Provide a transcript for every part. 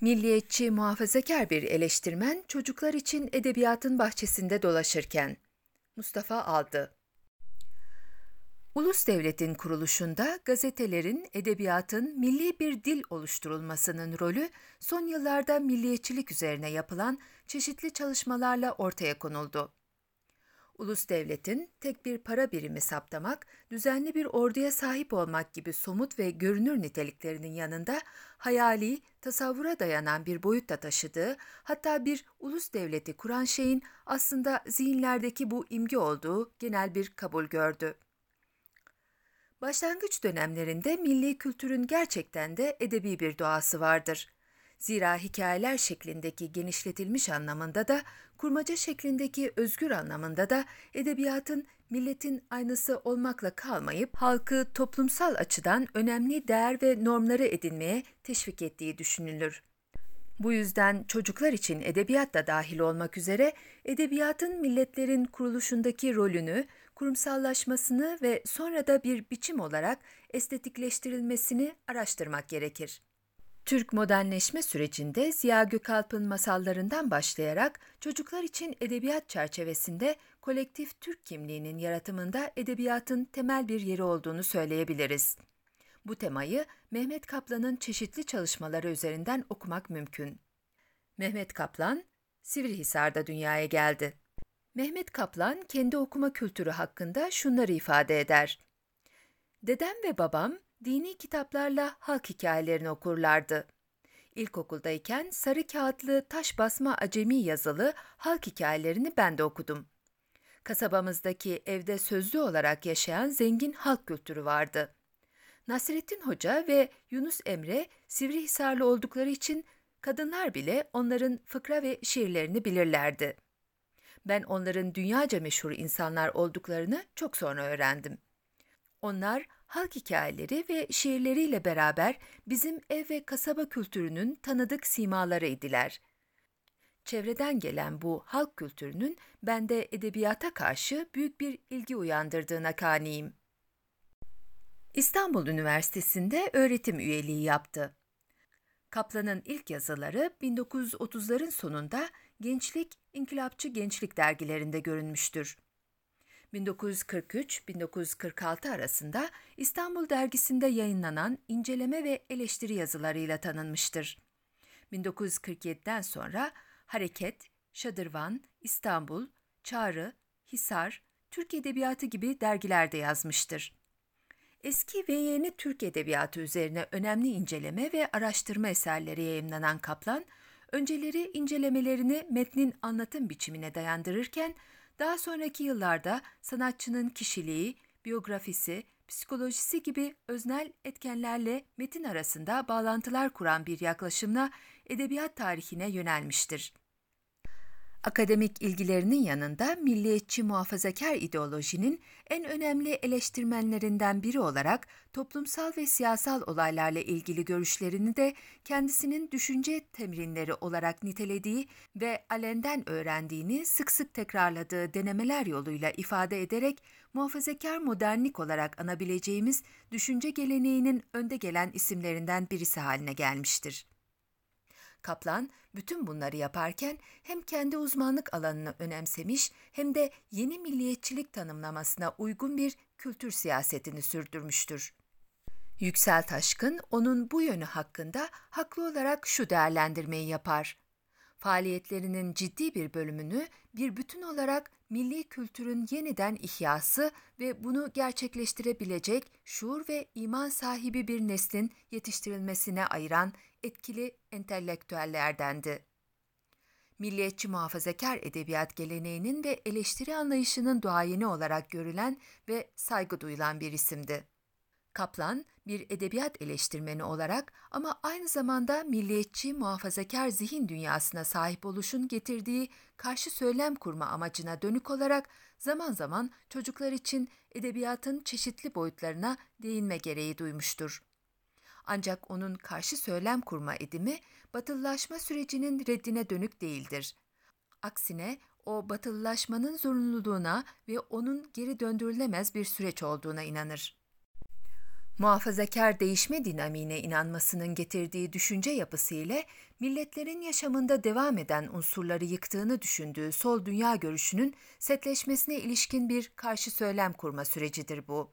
Milliyetçi, muhafazakar bir eleştirmen çocuklar için edebiyatın bahçesinde dolaşırken. Mustafa Aldı Ulus devletin kuruluşunda gazetelerin, edebiyatın milli bir dil oluşturulmasının rolü son yıllarda milliyetçilik üzerine yapılan çeşitli çalışmalarla ortaya konuldu. Ulus devletin tek bir para birimi saptamak, düzenli bir orduya sahip olmak gibi somut ve görünür niteliklerinin yanında hayali, tasavvura dayanan bir boyut da taşıdığı, hatta bir ulus devleti kuran şeyin aslında zihinlerdeki bu imge olduğu genel bir kabul gördü. Başlangıç dönemlerinde milli kültürün gerçekten de edebi bir doğası vardır. Zira hikayeler şeklindeki genişletilmiş anlamında da, kurmaca şeklindeki özgür anlamında da edebiyatın milletin aynısı olmakla kalmayıp halkı toplumsal açıdan önemli değer ve normları edinmeye teşvik ettiği düşünülür. Bu yüzden çocuklar için edebiyat da dahil olmak üzere edebiyatın milletlerin kuruluşundaki rolünü, kurumsallaşmasını ve sonra da bir biçim olarak estetikleştirilmesini araştırmak gerekir. Türk modernleşme sürecinde Ziya Gökalp'ın masallarından başlayarak çocuklar için edebiyat çerçevesinde kolektif Türk kimliğinin yaratımında edebiyatın temel bir yeri olduğunu söyleyebiliriz. Bu temayı Mehmet Kaplan'ın çeşitli çalışmaları üzerinden okumak mümkün. Mehmet Kaplan, Sivrihisar'da dünyaya geldi. Mehmet Kaplan kendi okuma kültürü hakkında şunları ifade eder. Dedem ve babam dini kitaplarla halk hikayelerini okurlardı. İlkokuldayken sarı kağıtlı taş basma acemi yazılı halk hikayelerini ben de okudum. Kasabamızdaki evde sözlü olarak yaşayan zengin halk kültürü vardı. Nasrettin Hoca ve Yunus Emre Sivrihisarlı oldukları için kadınlar bile onların fıkra ve şiirlerini bilirlerdi. Ben onların dünyaca meşhur insanlar olduklarını çok sonra öğrendim. Onlar halk hikayeleri ve şiirleriyle beraber bizim ev ve kasaba kültürünün tanıdık simaları idiler. Çevreden gelen bu halk kültürünün bende edebiyata karşı büyük bir ilgi uyandırdığına kaniyim. İstanbul Üniversitesi'nde öğretim üyeliği yaptı. Kaplan'ın ilk yazıları 1930'ların sonunda Gençlik, İnkılapçı Gençlik dergilerinde görünmüştür. 1943-1946 arasında İstanbul dergisinde yayınlanan inceleme ve eleştiri yazılarıyla tanınmıştır. 1947'den sonra Hareket, Şadırvan, İstanbul, Çağrı, Hisar, Türk Edebiyatı gibi dergilerde yazmıştır. Eski ve yeni Türk Edebiyatı üzerine önemli inceleme ve araştırma eserleri yayımlanan Kaplan, önceleri incelemelerini metnin anlatım biçimine dayandırırken, daha sonraki yıllarda sanatçının kişiliği, biyografisi, psikolojisi gibi öznel etkenlerle metin arasında bağlantılar kuran bir yaklaşımla edebiyat tarihine yönelmiştir. Akademik ilgilerinin yanında milliyetçi muhafazakar ideolojinin en önemli eleştirmenlerinden biri olarak toplumsal ve siyasal olaylarla ilgili görüşlerini de kendisinin düşünce temrinleri olarak nitelediği ve alenden öğrendiğini sık sık tekrarladığı denemeler yoluyla ifade ederek muhafazakar modernlik olarak anabileceğimiz düşünce geleneğinin önde gelen isimlerinden birisi haline gelmiştir. Kaplan bütün bunları yaparken hem kendi uzmanlık alanını önemsemiş hem de yeni milliyetçilik tanımlamasına uygun bir kültür siyasetini sürdürmüştür. Yüksel Taşkın onun bu yönü hakkında haklı olarak şu değerlendirmeyi yapar. Faaliyetlerinin ciddi bir bölümünü bir bütün olarak milli kültürün yeniden ihyası ve bunu gerçekleştirebilecek şuur ve iman sahibi bir neslin yetiştirilmesine ayıran etkili entelektüellerdendi. Milliyetçi muhafazakar edebiyat geleneğinin ve eleştiri anlayışının duayeni olarak görülen ve saygı duyulan bir isimdi. Kaplan, bir edebiyat eleştirmeni olarak ama aynı zamanda milliyetçi muhafazakar zihin dünyasına sahip oluşun getirdiği karşı söylem kurma amacına dönük olarak zaman zaman çocuklar için edebiyatın çeşitli boyutlarına değinme gereği duymuştur. Ancak onun karşı söylem kurma edimi batılılaşma sürecinin reddine dönük değildir. Aksine o batılılaşmanın zorunluluğuna ve onun geri döndürülemez bir süreç olduğuna inanır. Muhafazakar değişme dinamiğine inanmasının getirdiği düşünce yapısı ile milletlerin yaşamında devam eden unsurları yıktığını düşündüğü sol dünya görüşünün setleşmesine ilişkin bir karşı söylem kurma sürecidir bu.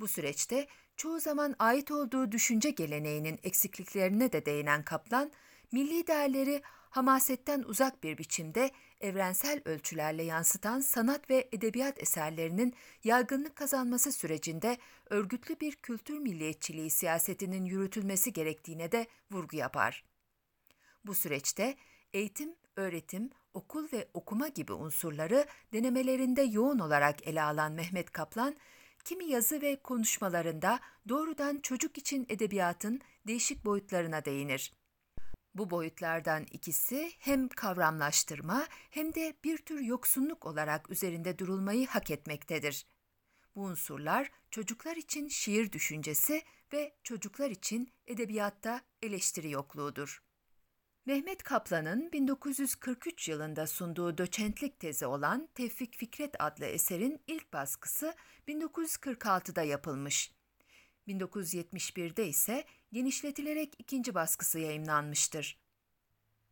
Bu süreçte çoğu zaman ait olduğu düşünce geleneğinin eksikliklerine de değinen Kaplan, milli değerleri hamasetten uzak bir biçimde evrensel ölçülerle yansıtan sanat ve edebiyat eserlerinin yaygınlık kazanması sürecinde örgütlü bir kültür milliyetçiliği siyasetinin yürütülmesi gerektiğine de vurgu yapar. Bu süreçte eğitim, öğretim, okul ve okuma gibi unsurları denemelerinde yoğun olarak ele alan Mehmet Kaplan, kimi yazı ve konuşmalarında doğrudan çocuk için edebiyatın değişik boyutlarına değinir. Bu boyutlardan ikisi hem kavramlaştırma hem de bir tür yoksunluk olarak üzerinde durulmayı hak etmektedir. Bu unsurlar çocuklar için şiir düşüncesi ve çocuklar için edebiyatta eleştiri yokluğudur. Mehmet Kaplan'ın 1943 yılında sunduğu doçentlik tezi olan Tevfik Fikret adlı eserin ilk baskısı 1946'da yapılmış. 1971'de ise genişletilerek ikinci baskısı yayımlanmıştır.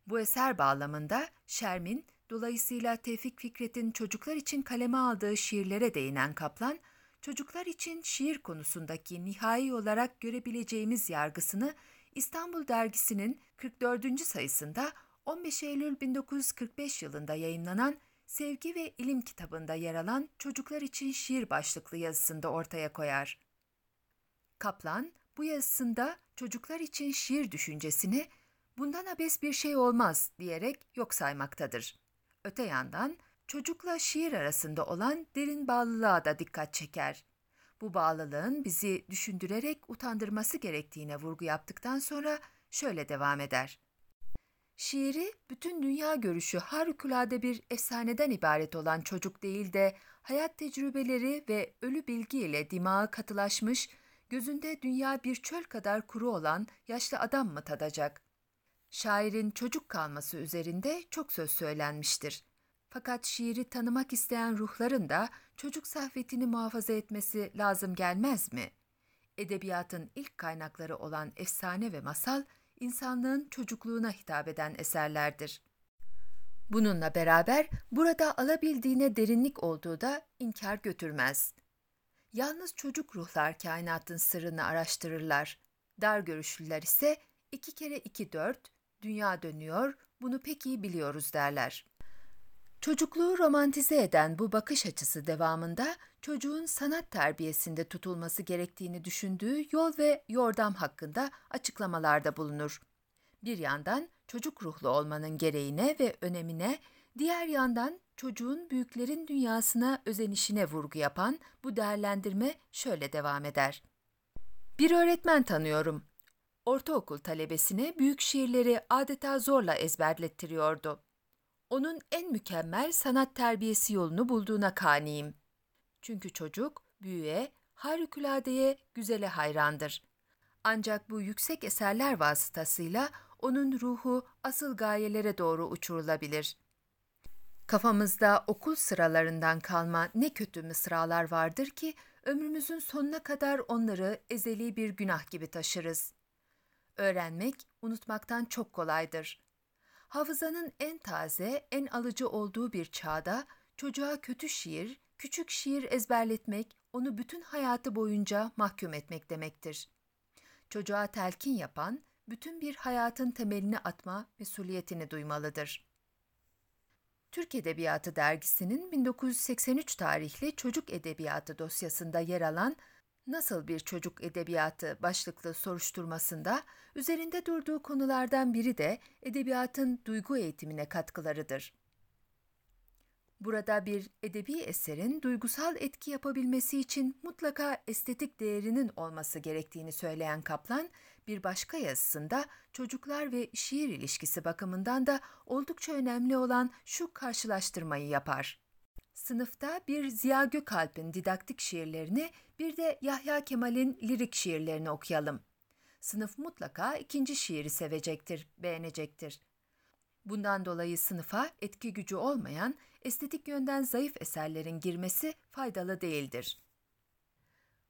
Bu eser bağlamında Şermin, dolayısıyla Tevfik Fikret'in çocuklar için kaleme aldığı şiirlere değinen Kaplan, çocuklar için şiir konusundaki nihai olarak görebileceğimiz yargısını İstanbul Dergisi'nin 44. sayısında 15 Eylül 1945 yılında yayımlanan Sevgi ve İlim kitabında yer alan Çocuklar için Şiir başlıklı yazısında ortaya koyar. Kaplan, bu yazısında çocuklar için şiir düşüncesini bundan abes bir şey olmaz diyerek yok saymaktadır. Öte yandan çocukla şiir arasında olan derin bağlılığa da dikkat çeker. Bu bağlılığın bizi düşündürerek utandırması gerektiğine vurgu yaptıktan sonra şöyle devam eder. Şiiri bütün dünya görüşü harikulade bir efsaneden ibaret olan çocuk değil de hayat tecrübeleri ve ölü bilgi ile dimağa katılaşmış gözünde dünya bir çöl kadar kuru olan yaşlı adam mı tadacak? Şairin çocuk kalması üzerinde çok söz söylenmiştir. Fakat şiiri tanımak isteyen ruhların da çocuk sahvetini muhafaza etmesi lazım gelmez mi? Edebiyatın ilk kaynakları olan efsane ve masal, insanlığın çocukluğuna hitap eden eserlerdir. Bununla beraber burada alabildiğine derinlik olduğu da inkar götürmez. Yalnız çocuk ruhlar kainatın sırrını araştırırlar. Dar görüşlüler ise iki kere iki dört, dünya dönüyor, bunu pek iyi biliyoruz derler. Çocukluğu romantize eden bu bakış açısı devamında çocuğun sanat terbiyesinde tutulması gerektiğini düşündüğü yol ve yordam hakkında açıklamalarda bulunur. Bir yandan çocuk ruhlu olmanın gereğine ve önemine, diğer yandan çocuğun büyüklerin dünyasına özenişine vurgu yapan bu değerlendirme şöyle devam eder. Bir öğretmen tanıyorum. Ortaokul talebesine büyük şiirleri adeta zorla ezberlettiriyordu. Onun en mükemmel sanat terbiyesi yolunu bulduğuna kaniyim. Çünkü çocuk büyüye, harikuladeye, güzele hayrandır. Ancak bu yüksek eserler vasıtasıyla onun ruhu asıl gayelere doğru uçurulabilir.'' Kafamızda okul sıralarından kalma ne kötü mısralar vardır ki ömrümüzün sonuna kadar onları ezeli bir günah gibi taşırız. Öğrenmek, unutmaktan çok kolaydır. Hafızanın en taze, en alıcı olduğu bir çağda çocuğa kötü şiir, küçük şiir ezberletmek, onu bütün hayatı boyunca mahkum etmek demektir. Çocuğa telkin yapan, bütün bir hayatın temelini atma mesuliyetini duymalıdır.'' Türk Edebiyatı Dergisi'nin 1983 tarihli Çocuk Edebiyatı dosyasında yer alan Nasıl bir Çocuk Edebiyatı başlıklı soruşturmasında üzerinde durduğu konulardan biri de edebiyatın duygu eğitimine katkılarıdır. Burada bir edebi eserin duygusal etki yapabilmesi için mutlaka estetik değerinin olması gerektiğini söyleyen Kaplan, bir başka yazısında çocuklar ve şiir ilişkisi bakımından da oldukça önemli olan şu karşılaştırmayı yapar. Sınıfta bir Ziya Gökalp'in didaktik şiirlerini bir de Yahya Kemal'in lirik şiirlerini okuyalım. Sınıf mutlaka ikinci şiiri sevecektir, beğenecektir. Bundan dolayı sınıfa etki gücü olmayan, estetik yönden zayıf eserlerin girmesi faydalı değildir.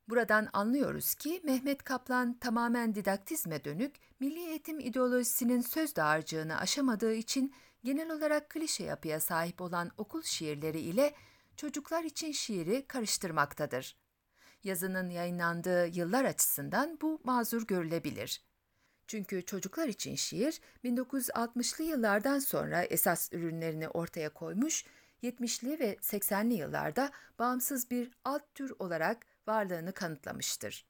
Buradan anlıyoruz ki Mehmet Kaplan tamamen didaktizme dönük, milli eğitim ideolojisinin söz dağarcığını aşamadığı için genel olarak klişe yapıya sahip olan okul şiirleri ile çocuklar için şiiri karıştırmaktadır. Yazının yayınlandığı yıllar açısından bu mazur görülebilir. Çünkü çocuklar için şiir 1960'lı yıllardan sonra esas ürünlerini ortaya koymuş, 70'li ve 80'li yıllarda bağımsız bir alt tür olarak varlığını kanıtlamıştır.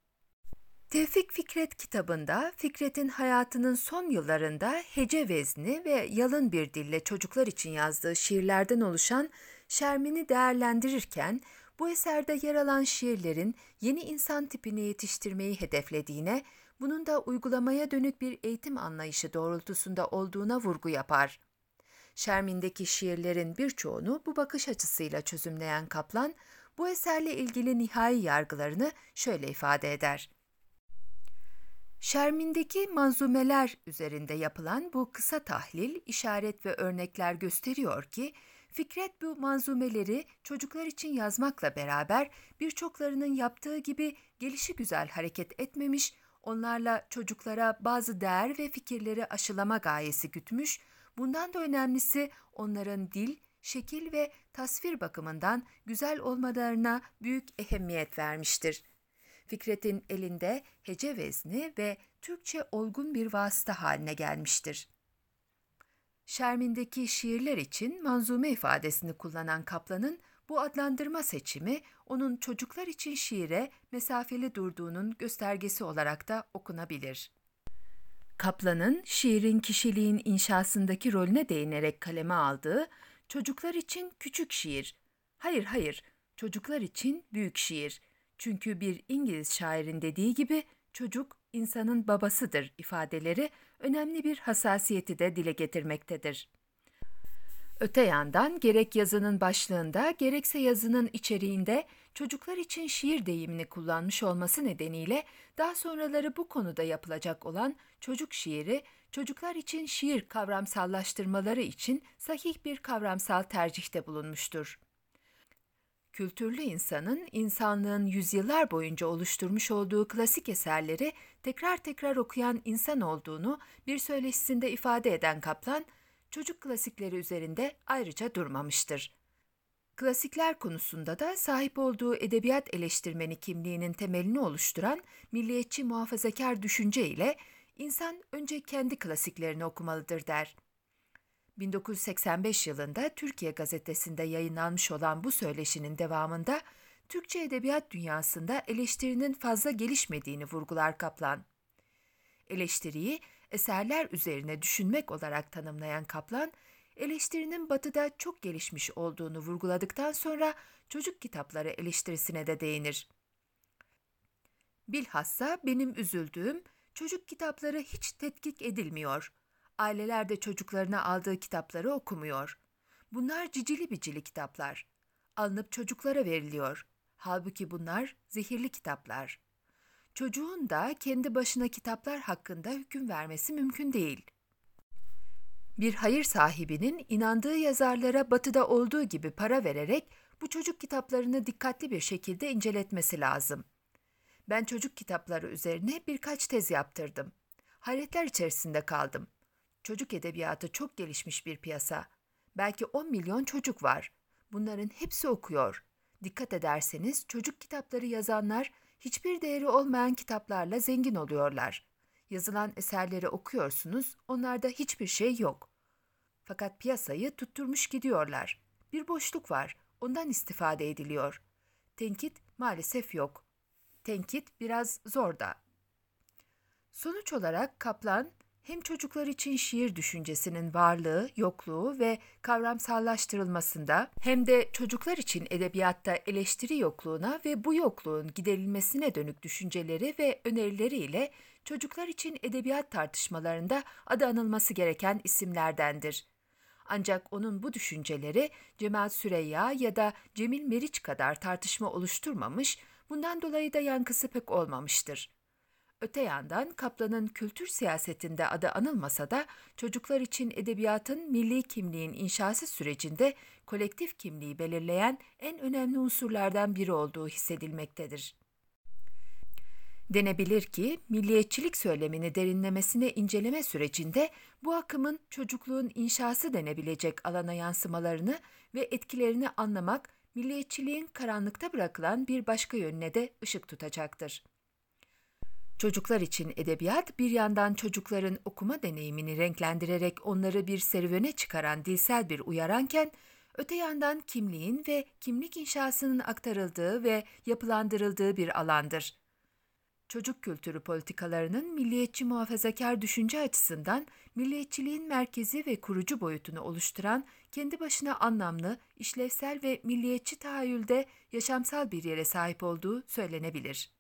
Tevfik Fikret kitabında Fikret'in hayatının son yıllarında hece vezni ve yalın bir dille çocuklar için yazdığı şiirlerden oluşan Şermin'i değerlendirirken bu eserde yer alan şiirlerin yeni insan tipini yetiştirmeyi hedeflediğine, bunun da uygulamaya dönük bir eğitim anlayışı doğrultusunda olduğuna vurgu yapar. Şermin'deki şiirlerin birçoğunu bu bakış açısıyla çözümleyen Kaplan, bu eserle ilgili nihai yargılarını şöyle ifade eder. Şermin'deki manzumeler üzerinde yapılan bu kısa tahlil, işaret ve örnekler gösteriyor ki, Fikret bu manzumeleri çocuklar için yazmakla beraber birçoklarının yaptığı gibi gelişi güzel hareket etmemiş, onlarla çocuklara bazı değer ve fikirleri aşılama gayesi gütmüş, bundan da önemlisi onların dil, şekil ve tasvir bakımından güzel olmalarına büyük ehemmiyet vermiştir. Fikret'in elinde hece vezni ve Türkçe olgun bir vasıta haline gelmiştir. Şermin'deki şiirler için manzume ifadesini kullanan Kaplan'ın bu adlandırma seçimi onun çocuklar için şiire mesafeli durduğunun göstergesi olarak da okunabilir. Kaplan'ın şiirin kişiliğin inşasındaki rolüne değinerek kaleme aldığı çocuklar için küçük şiir. Hayır hayır, çocuklar için büyük şiir. Çünkü bir İngiliz şairin dediği gibi çocuk insanın babasıdır ifadeleri önemli bir hassasiyeti de dile getirmektedir. Öte yandan gerek yazının başlığında gerekse yazının içeriğinde çocuklar için şiir deyimini kullanmış olması nedeniyle daha sonraları bu konuda yapılacak olan çocuk şiiri çocuklar için şiir kavramsallaştırmaları için sahih bir kavramsal tercihte bulunmuştur. Kültürlü insanın insanlığın yüzyıllar boyunca oluşturmuş olduğu klasik eserleri tekrar tekrar okuyan insan olduğunu bir söyleşisinde ifade eden Kaplan, çocuk klasikleri üzerinde ayrıca durmamıştır. Klasikler konusunda da sahip olduğu edebiyat eleştirmeni kimliğinin temelini oluşturan milliyetçi muhafazakar düşünce ile insan önce kendi klasiklerini okumalıdır der. 1985 yılında Türkiye Gazetesi'nde yayınlanmış olan bu söyleşinin devamında Türkçe edebiyat dünyasında eleştirinin fazla gelişmediğini vurgular Kaplan. Eleştiriyi eserler üzerine düşünmek olarak tanımlayan Kaplan, eleştirinin batıda çok gelişmiş olduğunu vurguladıktan sonra çocuk kitapları eleştirisine de değinir. Bilhassa benim üzüldüğüm çocuk kitapları hiç tetkik edilmiyor. Aileler de çocuklarına aldığı kitapları okumuyor. Bunlar cicili bicili kitaplar. Alınıp çocuklara veriliyor. Halbuki bunlar zehirli kitaplar. Çocuğun da kendi başına kitaplar hakkında hüküm vermesi mümkün değil. Bir hayır sahibinin inandığı yazarlara batıda olduğu gibi para vererek bu çocuk kitaplarını dikkatli bir şekilde inceletmesi lazım. Ben çocuk kitapları üzerine birkaç tez yaptırdım. Hayretler içerisinde kaldım. Çocuk edebiyatı çok gelişmiş bir piyasa. Belki 10 milyon çocuk var. Bunların hepsi okuyor. Dikkat ederseniz çocuk kitapları yazanlar hiçbir değeri olmayan kitaplarla zengin oluyorlar. Yazılan eserleri okuyorsunuz, onlarda hiçbir şey yok. Fakat piyasayı tutturmuş gidiyorlar. Bir boşluk var, ondan istifade ediliyor. Tenkit maalesef yok. Tenkit biraz zor da. Sonuç olarak Kaplan, hem çocuklar için şiir düşüncesinin varlığı, yokluğu ve kavramsallaştırılmasında hem de çocuklar için edebiyatta eleştiri yokluğuna ve bu yokluğun giderilmesine dönük düşünceleri ve önerileriyle çocuklar için edebiyat tartışmalarında adı anılması gereken isimlerdendir. Ancak onun bu düşünceleri Cemal Süreyya ya da Cemil Meriç kadar tartışma oluşturmamış, bundan dolayı da yankısı pek olmamıştır. Öte yandan Kaplan'ın kültür siyasetinde adı anılmasa da çocuklar için edebiyatın milli kimliğin inşası sürecinde kolektif kimliği belirleyen en önemli unsurlardan biri olduğu hissedilmektedir. Denebilir ki milliyetçilik söylemini derinlemesine inceleme sürecinde bu akımın çocukluğun inşası denebilecek alana yansımalarını ve etkilerini anlamak milliyetçiliğin karanlıkta bırakılan bir başka yönüne de ışık tutacaktır. Çocuklar için edebiyat bir yandan çocukların okuma deneyimini renklendirerek onları bir serüvene çıkaran dilsel bir uyaranken, öte yandan kimliğin ve kimlik inşasının aktarıldığı ve yapılandırıldığı bir alandır. Çocuk kültürü politikalarının milliyetçi muhafazakar düşünce açısından milliyetçiliğin merkezi ve kurucu boyutunu oluşturan kendi başına anlamlı, işlevsel ve milliyetçi tahayyülde yaşamsal bir yere sahip olduğu söylenebilir.